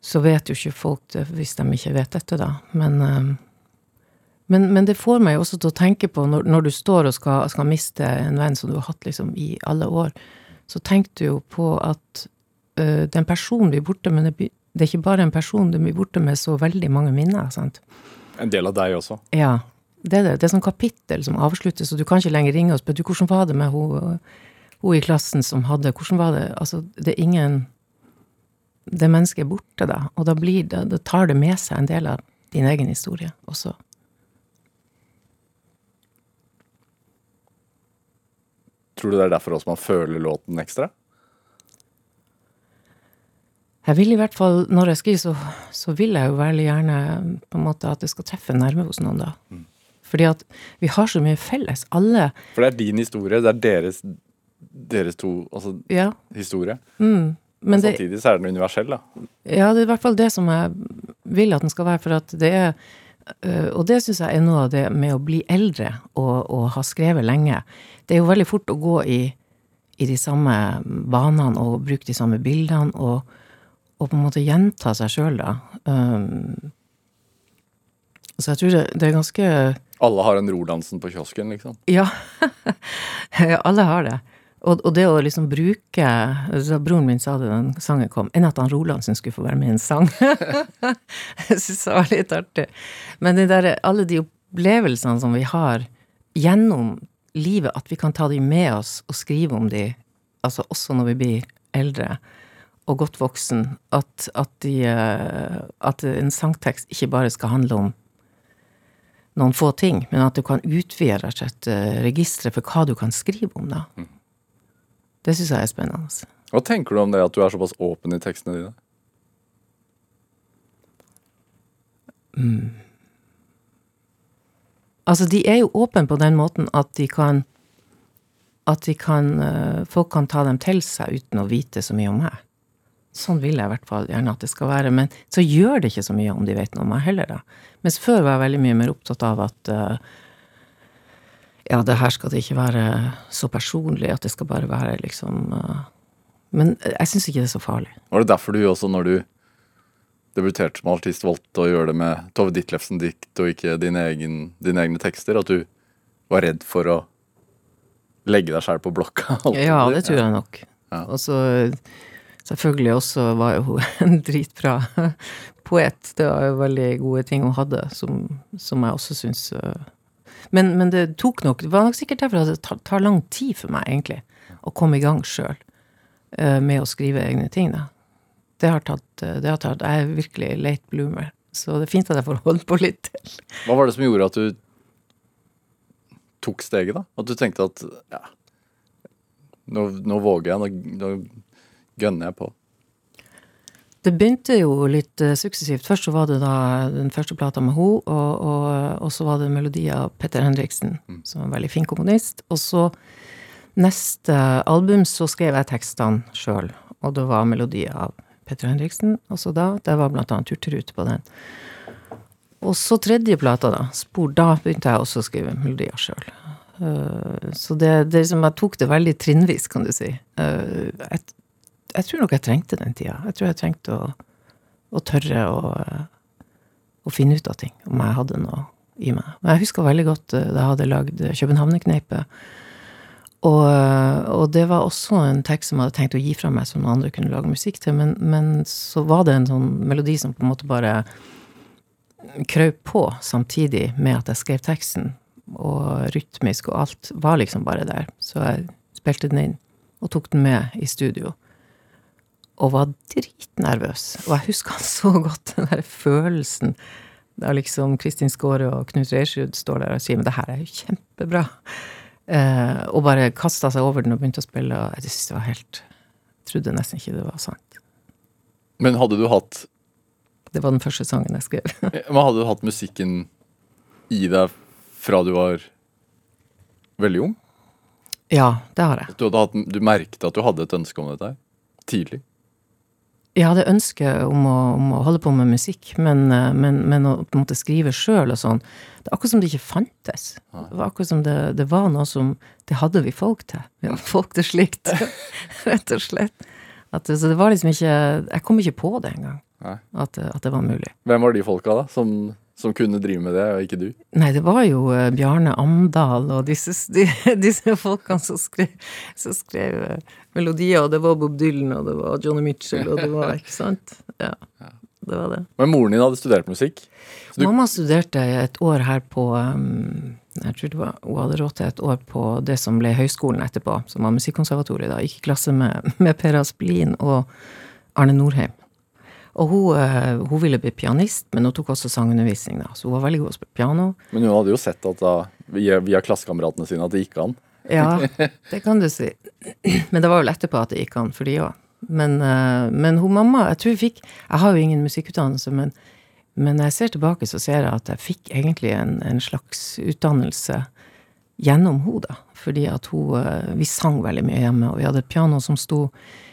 så vet jo ikke folk det hvis de ikke vet dette, da. Men, eh, men, men det får meg også til å tenke på, når, når du står og skal, skal miste en venn som du har hatt liksom i alle år, så tenker du jo på at uh, den personen blir borte, men det, det er ikke bare en person, du blir borte med så veldig mange minner, sant. En del av deg også. Ja. Det er det. Det er sånn kapittel som avsluttes, og du kan ikke lenger ringe og spørre du, hvordan var det med hun, hun i klassen som hadde Hvordan var det Altså, det er ingen Det mennesket er borte, da, og da blir det Da tar det med seg en del av din egen historie også. Tror du det er derfor også man føler låten ekstra? Jeg vil i hvert fall, når jeg skriver, så, så vil jeg jo veldig gjerne på en måte at det skal treffe nærme nerve hos noen, da. Fordi at vi har så mye felles. Alle For det er din historie, det er deres, deres to altså, Ja. historie. Mm, men det, Samtidig så er den universell, da. Ja, det er i hvert fall det som jeg vil at den skal være, for at det er øh, Og det syns jeg er noe av det med å bli eldre og, og ha skrevet lenge. Det er jo veldig fort å gå i, i de samme banene og bruke de samme bildene og, og på en måte gjenta seg sjøl, da. Um, så jeg tror det, det er ganske Alle har en Rolandsen på kiosken, liksom. Ja. [LAUGHS] Alle har det. Og, og det å liksom bruke så Broren min sa det da den sangen kom, enn at han Rolandsen skulle få være med i en sang. [LAUGHS] jeg syns det var litt artig. Men der, alle de opplevelsene som vi har gjennom livet, at vi kan ta de med oss og skrive om de, altså også når vi blir eldre og godt voksen, at, at, de, eh, at en sangtekst ikke bare skal handle om noen få ting, men at du kan utvide rett eh, registeret for hva du kan skrive om, da. Det syns jeg er spennende. Hva tenker du om det at du er såpass åpen i tekstene dine? Altså, de er jo åpne på den måten at de kan At de kan eh, Folk kan ta dem til seg uten å vite så mye om meg. Sånn vil jeg i hvert fall gjerne at det skal være. Men så gjør det ikke så mye om de vet noe om meg heller, da. Mens før var jeg veldig mye mer opptatt av at eh, ja, det her skal det ikke være så personlig, at det skal bare være liksom uh, Men jeg syns ikke det er så farlig. Var det derfor du også, når du debuterte som artist, valgte å gjøre det med Tove Ditlevsen-dikt og ikke dine, egen, dine egne tekster? At du var redd for å legge deg sjæl på blokka? [LAUGHS] Ja, det tror jeg nok. Ja. Og så selvfølgelig også var jo hun [LAUGHS] en dritbra poet. Det var jo veldig gode ting hun hadde, som, som jeg også syns men, men det tok nok Det var nok sikkert derfor at det tar, lang tid for meg, egentlig, å komme i gang sjøl med å skrive egne ting, da. Det har tatt det har tatt Jeg er virkelig late bloomer, så det er fint at jeg får holde på litt til. Hva var det som gjorde at du tok steget, da? At du tenkte at ja, nå, nå våger jeg, nå, nå gønner jeg på. Det begynte jo litt uh, suksessivt. Først så var det da den første plata med ho, og, og, og så var det melodi av Petter Henriksen, som er en veldig fin komponist. Og så neste album så skrev jeg tekstene sjøl, og det var melodi av Petter Henriksen. Og så da, det var blant annet Hurtigrute på den. Og så tredje plata, da, Spor, da begynte jeg også å skrive melodier sjøl. Uh, så det, det liksom, jeg tok det veldig trinnvis, kan du si. Uh, jeg, jeg tror nok jeg trengte den tida. Jeg tror jeg trengte å, å tørre å, å finne ut av ting, om jeg hadde noe i meg. Men jeg husker veldig godt da jeg hadde lagd Københavnerkneipet. Og, og det var også en tekst som jeg hadde tenkt å gi fra meg, som andre kunne lage musikk til, men, men så var det en sånn melodi som på en måte bare krøp på samtidig med at jeg skrev teksten, og rytmisk og alt var liksom bare der. Så jeg spilte den inn, og tok den med i studio og var dritnervøs. Og jeg husker han så godt, den der følelsen da liksom Kristin Skåre og Knut Reiersrud står der og sier men det her er jo kjempebra. Eh, og bare kasta seg over den og begynte å spille, og jeg synes det var helt jeg Trodde nesten ikke det var sant. Men hadde du hatt Det var den første sangen jeg skrev. [LAUGHS] Men hadde du hatt musikken i deg fra du var veldig ung? ja, det har jeg. Du, hadde hatt, du merket at du hadde et ønske om dette her? Tidlig? Jeg hadde ønske om å, om å holde på med musikk, men, eh, men, men å på en måte skrive sjøl og sånn Det er akkurat som det ikke fantes. Det var akkurat som det, det var noe som Det hadde vi folk til. Vi hadde folk til slikt, [LAUGHS] rett og slett. At, så det var liksom ikke Jeg kom ikke på det engang, at, at det var mulig. Hvem var de folka, da, som, som kunne drive med det, og ikke du? Nei, det var jo eh, Bjarne Amdal og disse, [LAUGHS] disse folkene som skrev, som skrev eh, melodier, og det var Bob Dylan, og det var Johnny Mitchell, og det var [LAUGHS] Ikke sant? Ja. Det var det. Men moren din hadde studert musikk. Du- Mamma studerte et år her på Jeg tror det var, hun hadde råd til et år på det som ble høyskolen etterpå, som var musikkonservatoriet. da, Gikk i klasse med, [LAUGHS] med Per Asplin og Arne Norheim. Og hun, eh, hun ville bli pianist, men hun tok også sangundervisning, da. Så hun var veldig god til å spille piano. Men hun hadde jo sett at da, via, via klassekameratene sine at det gikk an. Ja, [LAUGHS] det kan du si. Men det var vel etterpå at det gikk an for de òg. Men, eh, men hun mamma, jeg tror jeg fikk Jeg har jo ingen musikkutdannelse, men, men når jeg ser tilbake, så ser jeg at jeg fikk egentlig en, en slags utdannelse gjennom henne, da. Fordi at hun eh, Vi sang veldig mye hjemme, og vi hadde et piano som sto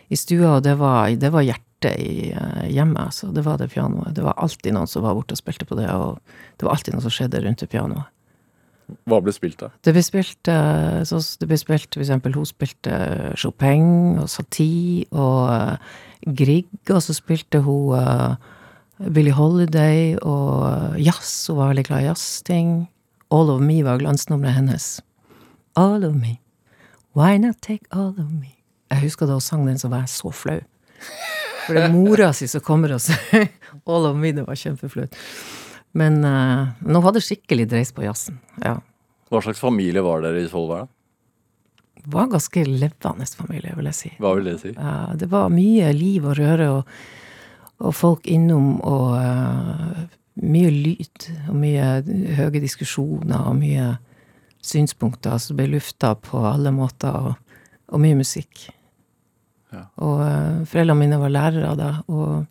i stua, og det var, det var hjertet i eh, hjemmet, så Det var det pianoet. Det var alltid noen som var borte og spilte på det, og det var alltid noe som skjedde rundt det pianoet. Hva ble spilt da? Det ble spilt, eh, så det ble spilt for eksempel, hun spilte Chopin og Satie og eh, Grieg, og så spilte hun Billie Holiday og jazz, hun var veldig glad i jazzting. All of Me var glansnummeret hennes. All of me, why not take all of me? Jeg husker da hun sang den, så var jeg så flau. For det er mora si som kommer og sier All of me, det var kjempeflaut. Men uh, var hadde skikkelig dreis på jazzen. Ja. Hva slags familie var dere i Svolvær? da? Det var en ganske levende familie, vil jeg si. Hva vil det si? Uh, det var mye liv og røre, og, og folk innom, og uh, mye lyd. Og mye høye diskusjoner, og mye synspunkter som ble lufta på alle måter, og, og mye musikk. Ja. Og uh, foreldrene mine var lærere da, og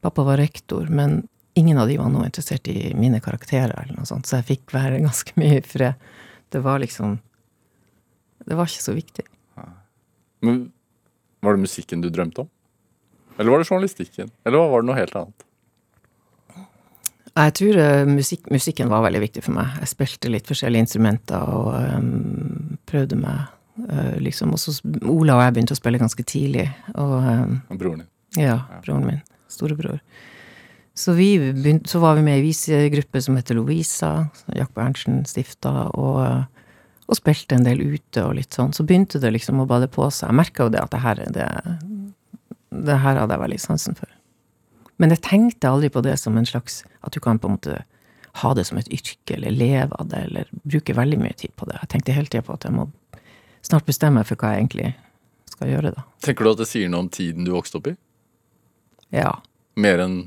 pappa var rektor, men ingen av de var noe interessert i mine karakterer, eller noe sånt, så jeg fikk være [LAUGHS] ganske mye i fred. Det var liksom Det var ikke så viktig. Men Var det musikken du drømte om? Eller var det journalistikken? Eller var det noe helt annet? Jeg tror eh, musikk, musikken var veldig viktig for meg. Jeg spilte litt forskjellige instrumenter og um, prøvde meg, eh, liksom. Og så Ola og jeg begynte å spille ganske tidlig. Og um, Og broren din? ja, broren min. Storebror. Så, vi begynte, så var vi med i visegruppe som heter Lovisa, som Jack Berntsen stifta, og, og spilte en del ute og litt sånn. Så begynte det liksom å bade på seg. Jeg merka jo det at det her, det, det her hadde jeg veldig sansen for. Men jeg tenkte aldri på det som en slags At du kan på en måte ha det som et yrke, eller leve av det, eller bruke veldig mye tid på det. Jeg tenkte hele tida på at jeg må snart bestemme for hva jeg egentlig skal gjøre, da. Tenker du at det sier noe om tiden du vokste opp i? Ja. Mer enn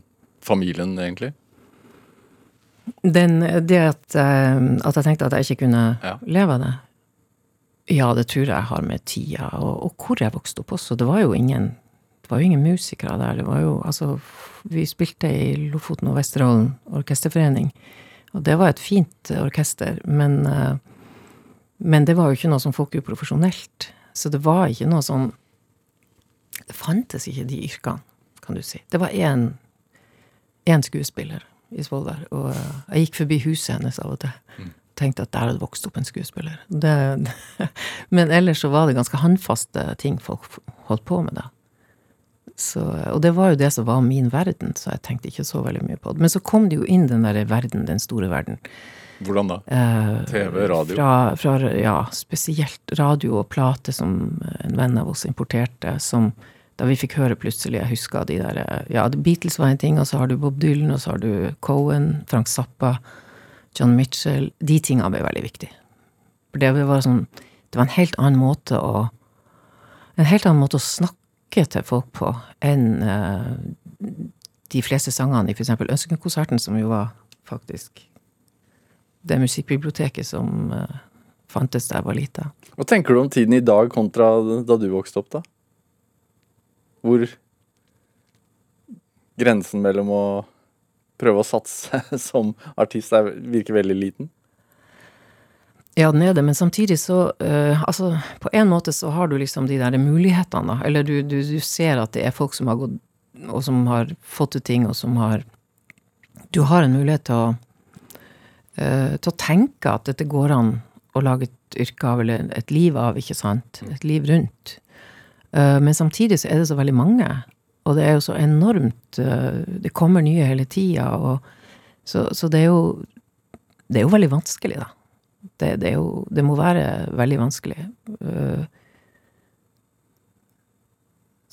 familien, egentlig? Den, det at, eh, at jeg tenkte at jeg ikke kunne Ja. leve av det. Ja, det tror jeg har med tida, og, og hvor jeg vokste opp også. Det var jo ingen det var jo ingen musikere der. Det var jo, altså, vi spilte i Lofoten og Vesterålen orkesterforening, og det var et fint orkester, men, eh, men det var jo ikke noe som folk gjorde profesjonelt. Så det var ikke noe sånn Det fantes ikke de yrkene, kan du si. Det var én skuespiller i Svolvær, og eh, jeg gikk forbi huset hennes av og til. Tenkte at der hadde vokst opp en skuespiller. Det, [LAUGHS] men ellers så var det ganske håndfaste ting folk holdt på med da. Så, og det var jo det som var min verden, så jeg tenkte ikke så veldig mye på det. Men så kom det jo inn den derre verden, den store verden. Hvordan da? Eh, TV, radio? Fra, fra, ja, spesielt radio og plate som en venn av oss importerte, som da vi fikk høre plutselig, jeg husker de der Ja, Beatles var en ting, og så har du Bob Dylan, og så har du Cohen, Frank Zappa, John Mitchell. De tinga ble veldig viktige. For det var sånn Det var en helt annen måte å En helt annen måte å snakke til folk på enn eh, de fleste sangene i eksempel Ønskekonserten, som jo var faktisk det musikkbiblioteket som eh, fantes da jeg var lita. Hva tenker du om tiden i dag kontra da du vokste opp, da? Hvor grensen mellom å prøve å satse [LAUGHS] som artist er, virker veldig liten? Ja, den er det, men samtidig så uh, Altså, på en måte så har du liksom de der mulighetene, da. Eller du, du, du ser at det er folk som har gått og som har fått til ting, og som har Du har en mulighet til å, til å tenke at dette går an å lage et yrke av, eller et liv av, ikke sant? Et liv rundt. Eh, men samtidig så er det så veldig mange, og det er jo så enormt eh, Det kommer nye hele tida, så, så det er jo Det er jo veldig vanskelig, da. Det, det jo Det må være veldig vanskelig. Eh,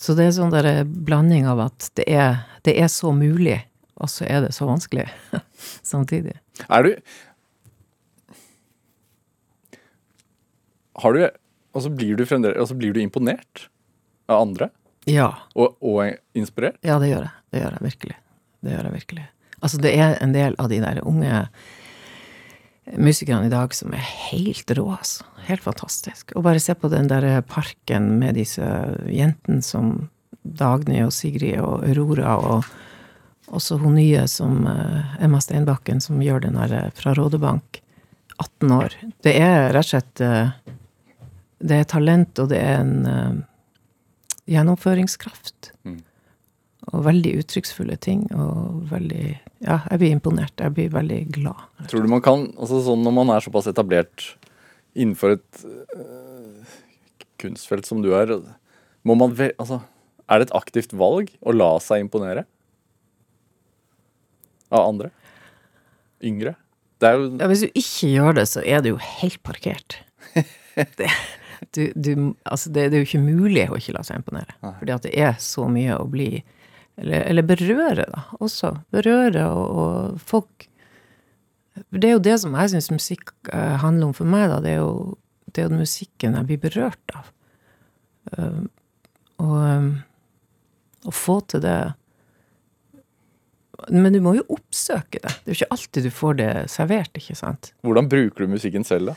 så det er sånn der blanding av at det er, det er så mulig, og så er det så vanskelig [LAUGHS] samtidig. Er du Har du Og så blir du fremdeles Og så blir du imponert av andre? Ja. Og, og inspirert? Ja, det gjør jeg. Det gjør jeg virkelig. Det gjør jeg virkelig. Altså, det er en del av de der unge musikerne i dag som er helt rå, altså. Helt fantastisk. Og bare se på den der parken med disse jentene som Dagny og Sigrid og Aurora og også hun nye som eh, Emma Steinbakken, som gjør den der eh, fra Rådebank. 18 år. Det er rett og slett eh, Det er talent, og det er en gjennomføringskraft. Mm. Og veldig uttrykksfulle ting. Og veldig Ja, jeg blir imponert. Jeg blir veldig glad. Tror du man kan altså sånn Når man er såpass etablert innenfor et øh, kunstfelt som du er, må man ve altså, Er det et aktivt valg å la seg imponere? Av andre? Yngre? Det jo Ja, hvis du ikke gjør det, så er det jo helt parkert. [LAUGHS] Det, du, du, altså det, det er jo ikke mulig å ikke la seg imponere. Fordi at det er så mye å bli Eller, eller berøre, da, også. Berøre og, og folk Det er jo det som jeg syns musikk eh, handler om for meg, da. Det er jo, det er jo musikken jeg blir berørt av. Um, og um, å få til det Men du må jo oppsøke det. Det er jo ikke alltid du får det servert, ikke sant? Hvordan bruker du musikken selv, da?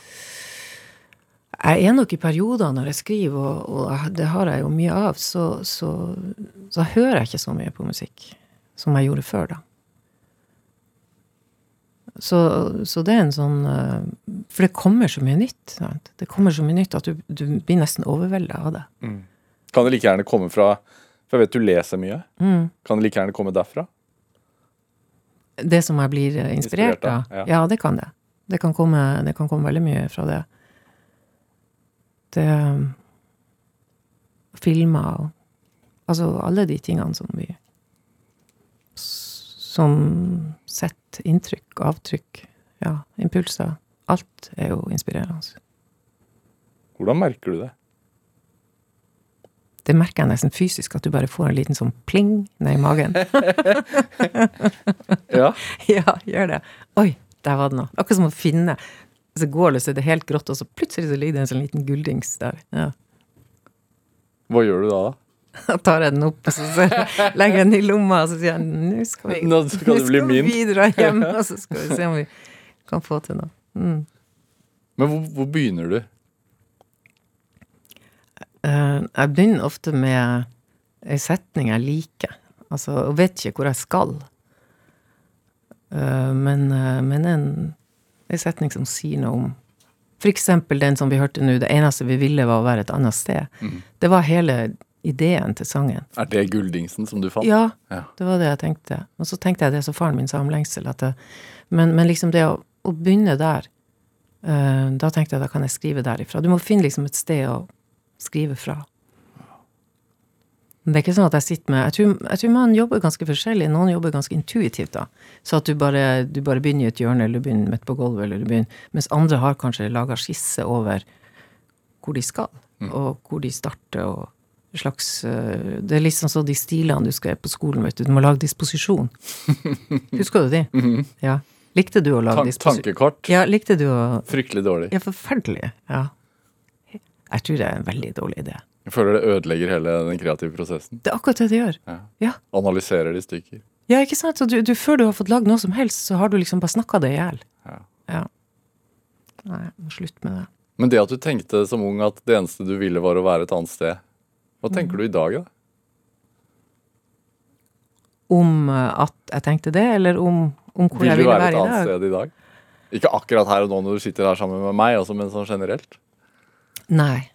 Jeg er nok i perioder når jeg skriver, og, og det har jeg jo mye av, så, så, så hører jeg ikke så mye på musikk som jeg gjorde før, da. Så, så det er en sånn eh, For det kommer så mye nytt. Sant? Det kommer så mye nytt at du, du blir nesten overvelda av det. Kan det like gjerne komme fra For jeg vet du leser mye. Mm. Kan det like gjerne komme derfra? Det som jeg blir inspirert, av, av? ja. Ja. det kan det. Det kan, komme, det kan komme veldig mye fra det. Det Filmer og Altså alle de tingene som vi Som setter inntrykk, avtrykk, ja, impulser. Alt er jo inspirerende. Hvordan merker du det? Det merker jeg nesten fysisk, at du bare får en liten sånn pling ned i magen. [LAUGHS] [LAUGHS] Ja. [LAUGHS] ja, gjør det. Oi, der var det noe. Akkurat som å finne Så går det, så er det helt grått, og så plutselig så ligger det en sånn liten gulldings der. Ja. Hva gjør du da? da? Tar jeg den opp, og så så legger jeg den i lomma, og så sier jeg nå skal vi, Nå skal nå skal vi dra [LAUGHS] hjem, og så skal vi se om vi kan få til noe. Mm. Men hvor, hvor begynner du? Eh, jeg begynner ofte med ei setning jeg liker, altså, og vet ikke hvor jeg skal. Eh, men, eh, men en, en setning som sier noe om eksempel den som vi hørte nå, det eneste vi ville var å være et annet sted. Det var hele ideen til sangen. Er det gulldingsen som du fant? Ja, Ja. det var det jeg tenkte. Og så tenkte jeg det som faren min sa om lengsel. Det, men, men liksom det å, å begynne der, uh, da tenkte jeg da kan jeg skrive derifra. Du må finne liksom et sted å skrive fra. Det er ikke sånn at jeg sitter med Jeg tror, jeg tror man jobber ganske forskjellig. Noen jobber ganske intuitivt, da. Så at du bare, du bare begynner i et hjørne, eller du begynner midt på gulvet, eller du begynner Mens andre har kanskje laga skisse over hvor de skal, og hvor de starter, og slags eh, Det er liksom så de stilene du skal på skolen, vet du. Du må lage disposisjon. [LAUGHS] Husker du de? Ja. Likte du å lage Tan disposisjon? tankekart? Ja, likte du å Fryktelig dårlig. Ja, forferdelig. Ja. Jeg tror det er en veldig dårlig idé. Jeg føler det ødelegger hele den kreative prosessen. Det er akkurat det det gjør. Ja. Ja, Analyserer det i stykker. ja ikke sant? Så du, du, før du har fått lagd noe som helst, så har du liksom bare snakka det i hjel. Ja. Ja. Nei, jeg må slutte med det. Men det at du tenkte som ung at det eneste du ville var å være et annet sted, hva tenker du i dag, da? Om eh, at jeg tenkte det, eller om, om hvor Vil jeg ville være et være et annet dag? sted i dag? Ikke akkurat her og nå når du sitter her sammen med meg, også, men sånn generelt. Nei.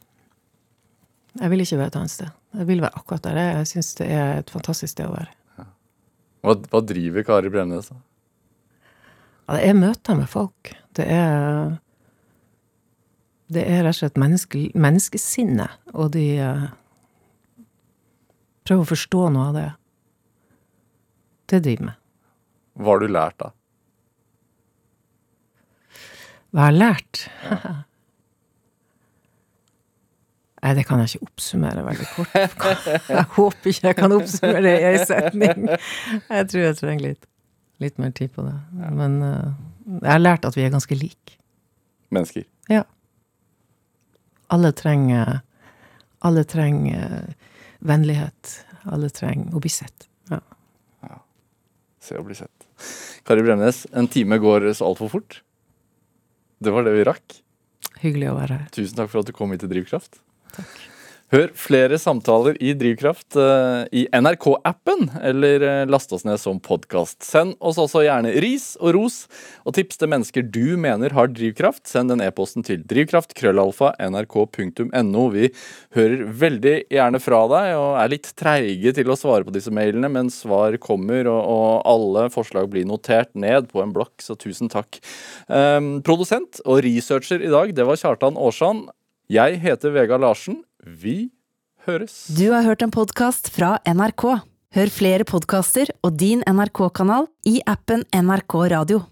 Jeg vil ikke være et annet sted. Jeg vil være akkurat der. Jeg syns det er et fantastisk sted å være. Hva, hva driver Kari Bremnes? da? Ja, det er møter med folk. Det er Det er rett og slett menneske, menneskesinnet, og de uh, prøver å forstå noe av det. Det driver med. Hva har du lært da? Hva jeg har lært? [LAUGHS] Nei, det kan jeg ikke oppsummere veldig kort. Jeg håper ikke jeg kan oppsummere det i ei setning. Jeg tror jeg trenger litt, litt mer tid på det. Men eh, jeg har lært at vi er ganske like. Mennesker. Ja. Alle trenger Alle trenger vennlighet. Alle trenger å bli sett. Ja. Se å bli sett. Kari Bremnes, en time går så altfor fort. Det var det vi rakk. Hyggelig å være her. Tusen takk for at du kom hit til Drivkraft. Hør flere samtaler i Drivkraft eh, i NRK-appen, eller eh, last oss ned som podkast. Send oss også gjerne ris og ros, og tips til mennesker du mener har drivkraft. Send den e-posten til drivkraft.krøllalfa nrk.no. Vi hører veldig gjerne fra deg, og er litt treige til å svare på disse mailene, men svar kommer, og, alle forslag blir notert ned på en blokk, så tusen takk. Um, produsent og researcher i dag, det var Kjartan Aarsand. Jeg heter Vegard Larsen. Vi høres. Du har hørt en podkast fra NRK. Hør flere podkaster og din NRK-kanal i appen NRK Radio.